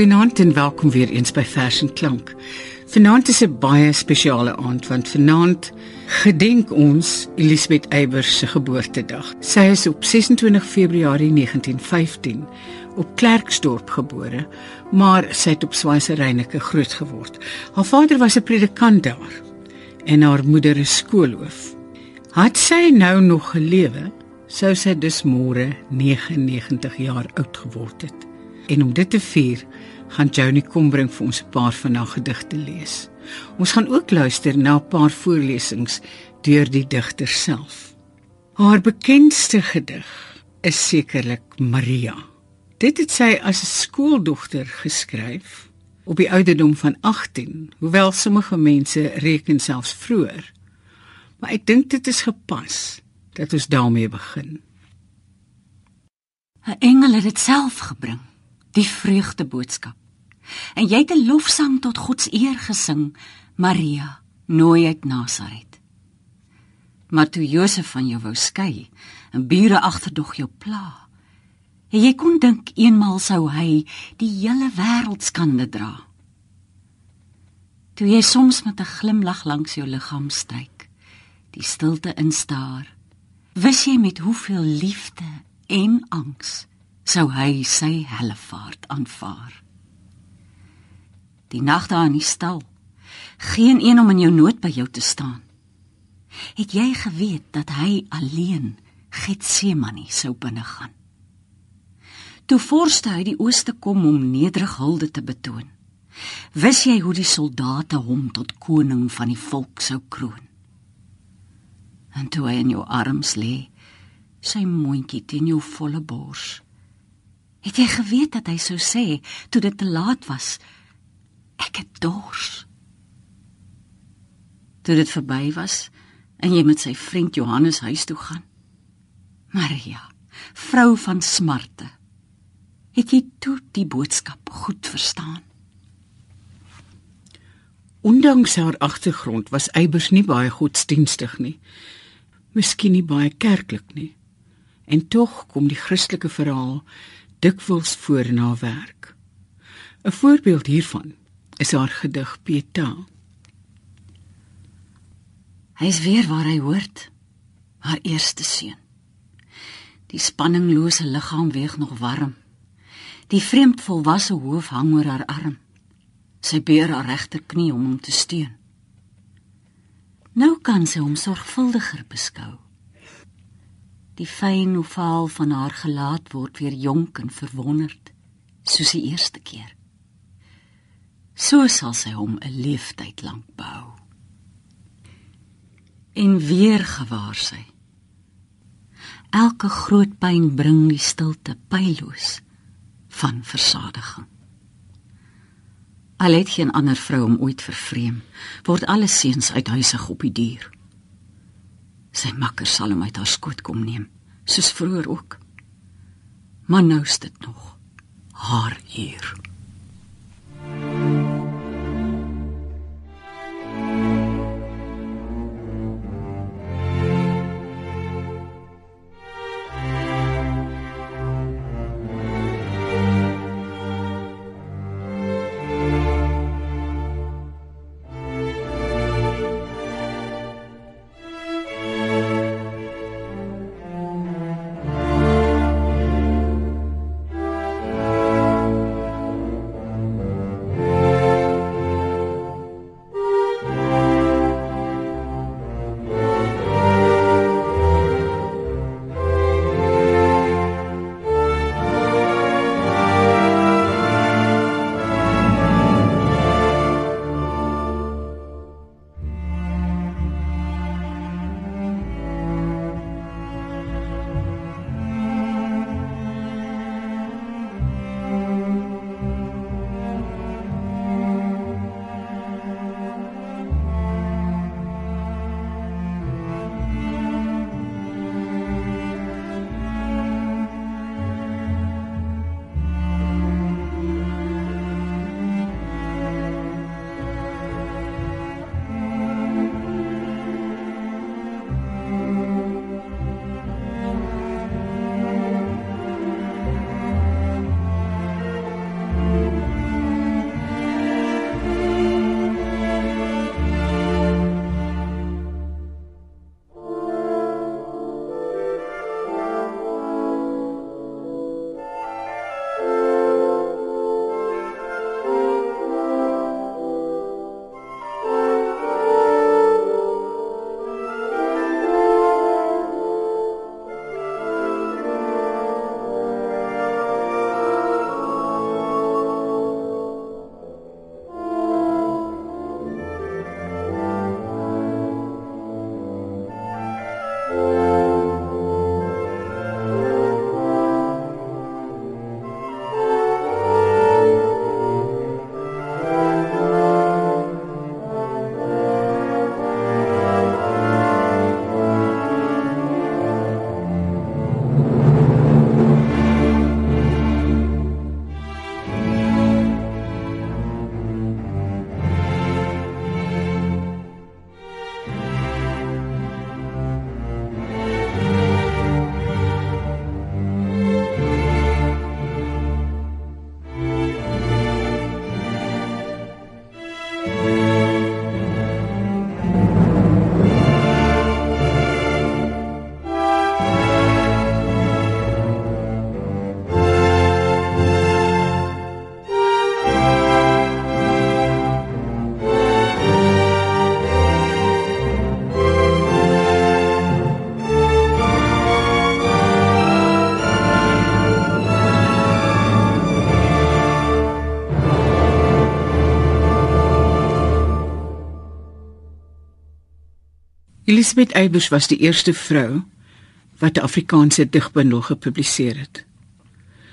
Goeienaand en welkom weer eens by Vers en Klank. Vanaand is 'n baie spesiale aand want vanaand gedenk ons Elisabeth Eybers se geboortedag. Sy is op 26 Februarie 1915 op Klerksdorp gebore, maar sy het op Swansernike groot geword. Haar vader was 'n predikant daar en haar moeder 'n skoolhoof. Had sy nou nog gelewe, sou sy dus môre 99 jaar oud geword het. En om dit te vier, gaan Joni kom bring vir ons 'n paar van haar gedigte lees. Ons gaan ook luister na 'n paar voorlesings deur die digter self. Haar bekendste gedig is sekerlik Maria. Dit het sy as 'n skooldogter geskryf op die ouderdom van 18, hoewel sommige mense reken selfs vroeër. Maar ek dink dit is gepas dat ons daarmee begin. 'n Engel het dit self gebring, die vreugde boodskap. En jy het 'n lofsang tot God se eer gesing, Maria, nooi uit Nasaret. Maar toe Josef van jou wou skei en bure agterdog jou pla, en jy kon dink eenmal sou hy die hele wêreld skande dra. Toe jy soms met 'n glimlag langs jou liggaam stryk, die stilte instaar, wis jy met hoeveel liefde en angs sou hy sy hellevaart aanvaar die nag daar in die stal. Geen een om in jou nood by jou te staan. Het jy geweet dat hy alleen Getsemane sou binne gaan? Toe forste hy die ooste kom om nederig hulde te betoon. Wis jy hoe die soldate hom tot koning van die volk sou kroon? En toe hy in jou arms lê, sy mondjie teen jou volle bors. Het jy geweet dat hy sou sê toe dit te laat was? Ek het dors. Toe dit verby was en jy met sy vriend Johannes huis toe gaan. Maria, vrou van smarte. Het jy toe die boodskap goed verstaan? Ondanks haar agtergrond was Eybers nie baie godsdienstig nie. Miskien nie baie kerklik nie. En tog kom die Christelike verhaal dikwels voor haar werk. 'n Voorbeeld hiervan is haar gedig Peta. Hy is weer waar hy hoort, haar eerste seun. Die spanninglose liggaam weeg nog warm. Die vreemd volwasse hoof hang oor haar arm. Sy beer haar regterknie om hom te steun. Nou kan sy hom sorgvuldiger beskou. Die fyn ovaal van haar gelaat word weer jonk en verwonderd, soos die eerste keer. So sal sy hom 'n leeftyd lank behou. En weer gewaar sy. Elke groot pyn bring die stilte pyloos van versadiging. Al het geen ander vrou om ooit vervreem, word alle seuns uit huisig op die duur. Sy makker sal hom uit haar skoot kom neem, soos vroeër ook. Maar nou is dit nog haar uur. Elisabeth Eybers was die eerste vrou wat 'n Afrikaanse digbundel gepubliseer het.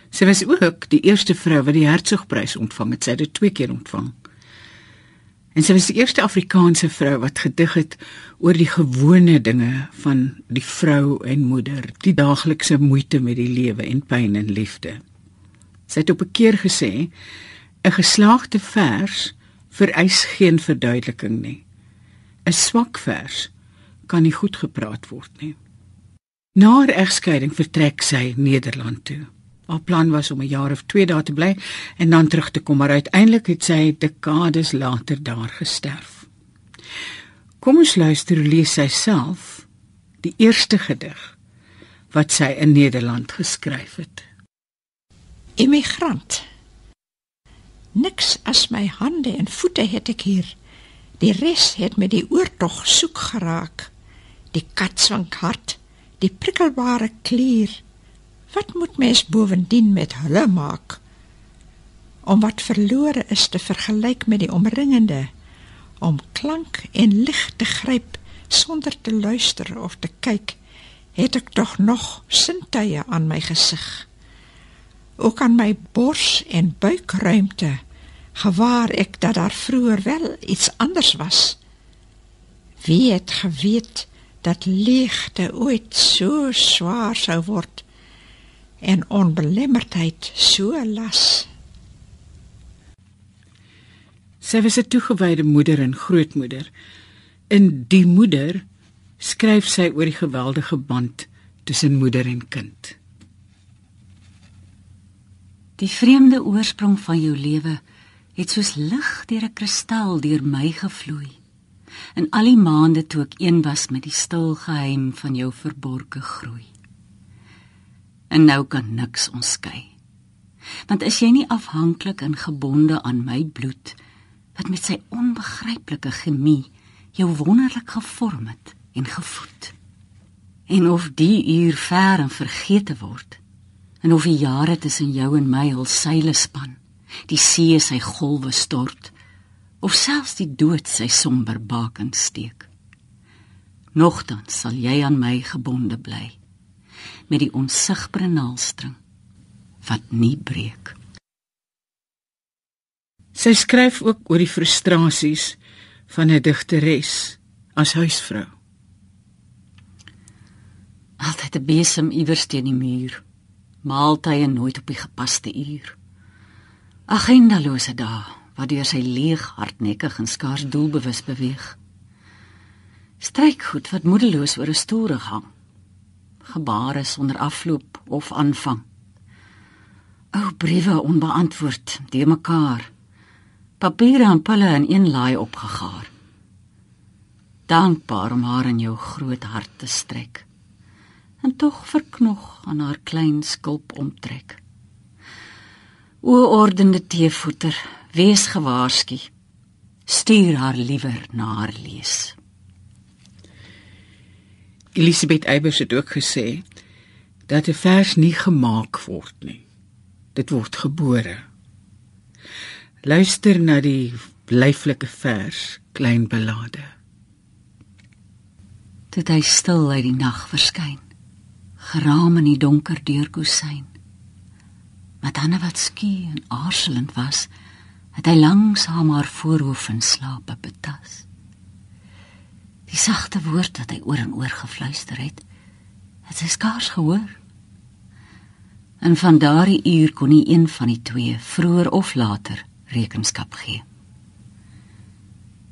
Sy was ook die eerste vrou wat die Hertzogprys ontvang het. Sy het dit twee keer ontvang. En sy was die eerste Afrikaanse vrou wat gedig het oor die gewone dinge van die vrou en moeder, die daaglikse moeite met die lewe en pyn en liefde. Sy het op 'n keer gesê: "’n Geslaagde vers vereis geen verduideliking nie. 'n Swak vers kan nie goed gepraat word nie." Na haar egskeiding vertrek sy Nederland toe. Haar plan was om 'n jaar of 2 daar te bly en dan terug te kom, maar uiteindelik het sy dekades later daar gesterf. Kom ons luister hoe lees sy self die eerste gedig wat sy in Nederland geskryf het. Immigrant. Niks as my hande en voete het ek hier. Die res het met die oortog soek geraak. Die katswink hart die prikkelbare klier. Wat moet mens bovendien met hulle maak? Om wat verlore is te vergelyk met die omringende, om klank en lig te gryp sonder te luister of te kyk, het ek tog nog sintuie aan my gesig. Ook aan my bors en buikruimte gewaar ek dat daar vroeër wel iets anders was. Wie het geweet dat leegte ooit so swaar sou word en onbelemmerdheid so las. Sy was 'n toegewyde moeder en grootmoeder. In die moeder skryf sy oor die geweldige band tussen moeder en kind. Die vreemde oorsprong van jou lewe het soos lig deur 'n kristal deur my gevloei in al die maande toe ek een was met die stil geheim van jou verborgde groei. En nou kan niks ons skei. Want is jy nie afhanklik en gebonde aan my bloed wat met sy onbegryplike chemie jou wonderlik gevorm het en gevoed. En of die uur ver en vergete word en of die jare tussen jou en my al seile span, die see sy golwe stort of selfs die dood sy somber baken steek. Nogtans sal jy aan my gebonde bly met die onsigbare naaldstring wat nie breek. Sy skryf ook oor die frustrasies van 'n digteres as huisvrou. Altyd 'n besem iewers teen die muur, maaltye nooit op die gepaste uur. Agendalose dae wat deur sy leeg hardnekkig en skaars doelbewus beweeg. Strykgoed wat moedeloos oor 'n stoel hang. Gebare sonder afloop of aanvang. Ou briewe onbeantwoord, die mekaar. Papiere en pille in een laai opgegaar. Dankbaar om haar in jou groot hart te strek. En tog verknog aan haar klein skulp omtrek. O ordende teevoeter, Wees gewaarsku. Stuur haar liewer na haar lees. Elisabeth Eybers het ook gesê dat 'n vers nie gemaak word nie. Dit word gebore. Luister na die blyflike vers, klein belade. Dit hy stil uit die nag verskyn, geraam in die donker deurkusyn. Met hande wat skie en aarzelend was, het hy langsaam haar voorhoof in slaap betas. Die sagte woord wat hy oor en oor gefluister het, het sy skaars gehoor. En van daardie uur kon nie een van die twee vroeër of later rekenskap gee.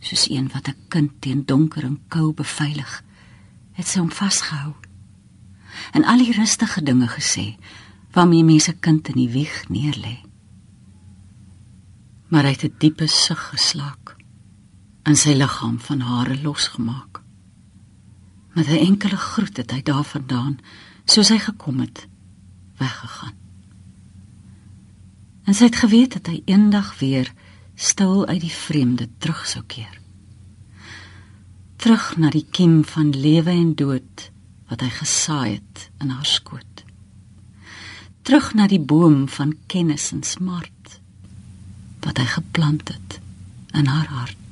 Soos een wat 'n kind teen donker en kou beveilig, het sy hom vasgehou. En al die rustige dinge gesê waarmee mense kind in die wieg neerlê maar hy het 'n diepe sug geslaak en sy liggaam van hare losgemaak. Met 'n enkele groet het hy daarvandaan, soos hy gekom het, weggegaan. En sy het geweet dat hy eendag weer stil uit die vreemde terug sou keer. Terug na die kiem van lewe en dood wat hy gesaai het in haar skoot. Terug na die boom van kennis en smart wat hy geplant het in haar hart.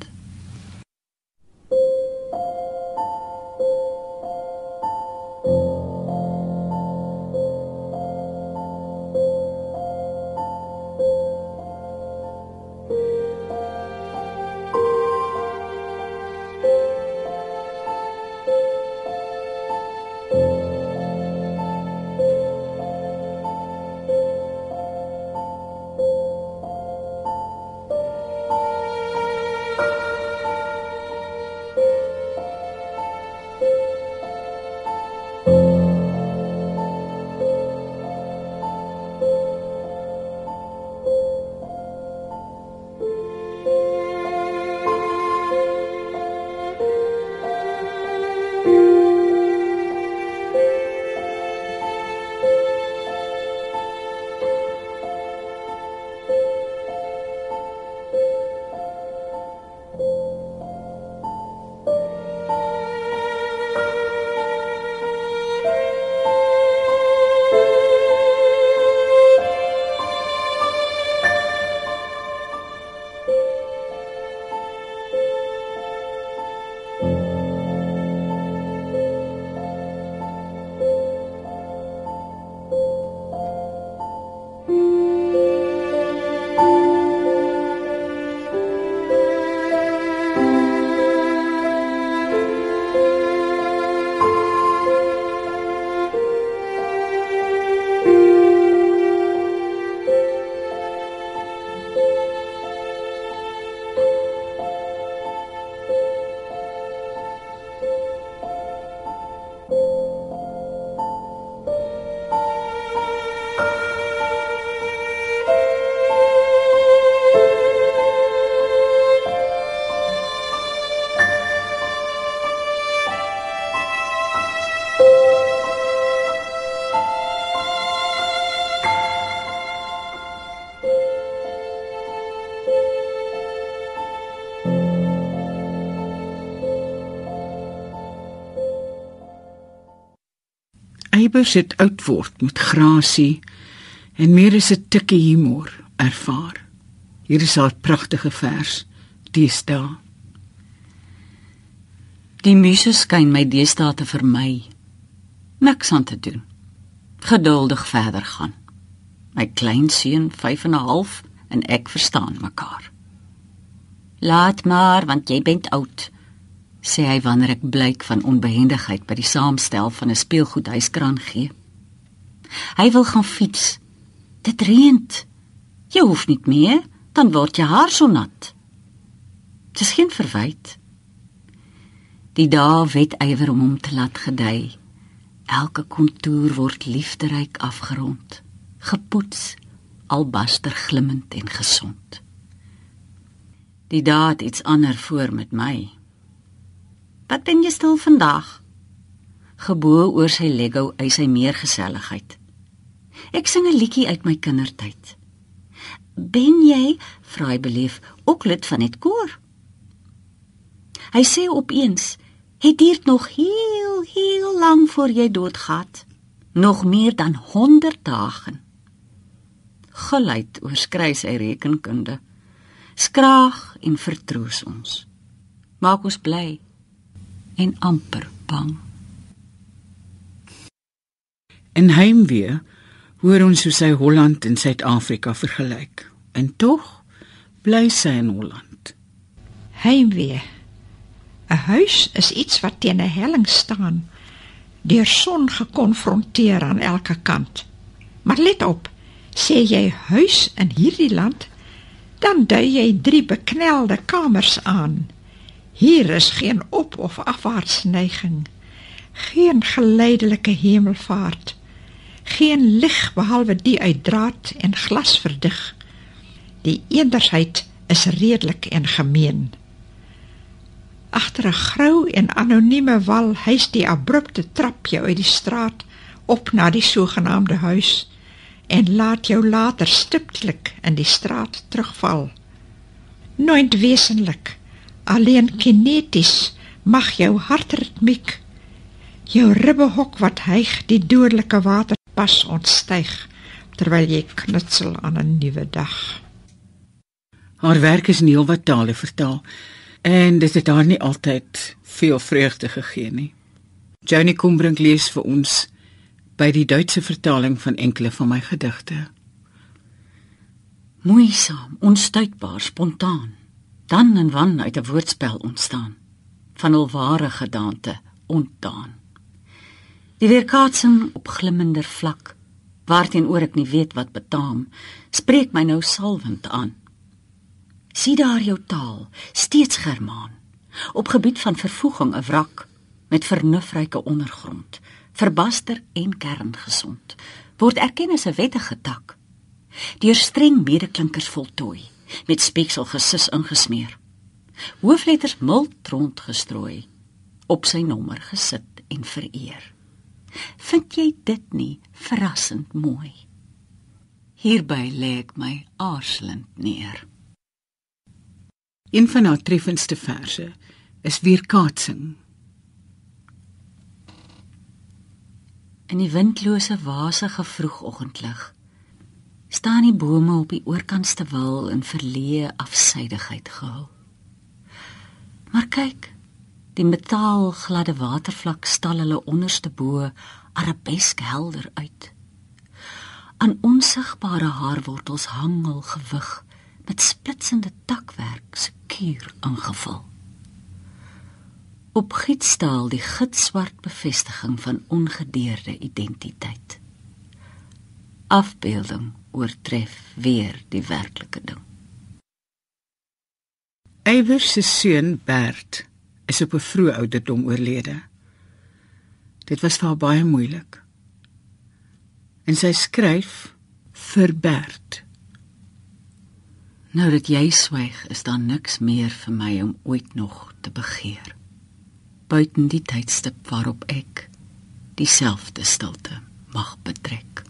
Eybers het oud word met grasie en meer as 'n tikkie humor ervaar. Hier is haar pragtige vers, Deesdae. Die muse skyn my deesdae te vermy. Niks aan te doen. Geduldig verder gaan. My klein seun 5 en 'n half en ek verstaan mekaar. Laat maar want jy bent oud, sê hy wanneer ek blyk van onbehendigheid by die saamstel van 'n speelgoedhuiskraan gee. Hy wil gaan fiets. Dit reën. Jy hoef nie meer, dan word jou haar so nat. Dis geen verwyte. Die dae wet ywer om hom te laat gedei. Elke kontour word liefderyk afgerond, gepoets, albaster glimmend en gesond. Die dae het iets ander voor met my. Wat doen jy stil vandag? Gebo oor sy Lego uit sy meer geselligheid. Ek sing 'n liedjie uit my kindertyd. Ben jy, vra hy belief, ook lid van dit koor? Hy sê opeens Het dit nog heel heel lank voor jy doodgaan? Nog meer dan 100 dae. Geluid oorskry sy rekenkunde. Skraag en vertroos ons. Maak ons bly en amper bang. In heimwee hoor ons hoe sy Holland en Suid-Afrika vergelyk. En tog bly sy in Holland. Heimwee 'n Huis is iets wat teen 'n helling staan, deur son gekonfronteer aan elke kant. Maar let op, sê jy huis in hierdie land, dan dui jy drie beknelde kamers aan. Hier is geen op of afwaarts neiging, geen geleidelike hemelvaart, geen lig behalwe die uit draad en glas verdig. Die eendersheid is redelik en gemeen. Agter 'n grou en anonieme wal huis die abrupte trap jou uit die straat op na die sogenaamde huis en laat jou later stiptelik in die straat terugval. Nooit wesenlik, alleen kineties mag jou hartritmiek jou ribbehok wat hyg die dodelike waterpas ontstyg terwyl jy knutsel aan 'n nuwe dag. Haar werk is nie wat tale vertaal en dit het haar nie altyd veel vreugde gegee nie. Johnny Kombrink lees vir ons by die Duitse vertaling van enkele van my gedigte. Moeisaam, onstuitbaar, spontaan, dan en wan uit 'n woordspel ontstaan van hul ware gedagte ontdaan. Die weerkaatsing op glimmender vlak, waarteenoor ek nie weet wat betaam, spreek my nou salwend aan. Sien daar jou taal, steeds Germaan. Op gebied van vervoeging 'n wrak met vernufryke ondergrond, verbaster en kerngesond. Word erken as 'n wettige tak. Deur streng medeklinkers voltooi, met speksel gesis ingesmeer. Hoofletters mild rond gestrooi, op sy nommer gesit en vereer. Vind jy dit nie verrassend mooi? Hierby lê ek my aarzelend neer. Een van haar treffendste verse is Weerkaatsing. In die windlose wasige vroegoggendlig staan die bome op die oorkantste wal in verleë afsydigheid gehul. Maar kyk, die metaalgladde watervlak stal hulle onderste bo arabesk helder uit. Aan onsigbare haarwortels hang hul gewig met splitsende takwerk sekuur ingevul. Op gietstaal die gitswart bevestiging van ongedeerde identiteit. Afbeelding oortref weer die werklike ding. Eywers se seun Bert is op 'n vroeë ouderdom oorlede. Dit was vir haar baie moeilik. En sy skryf vir Bert. Nou dat jy swyg, is daar niks meer vir my om ooit nog te begeer. Buiten die tydstip waarop ek dieselfde stilte mag betrek.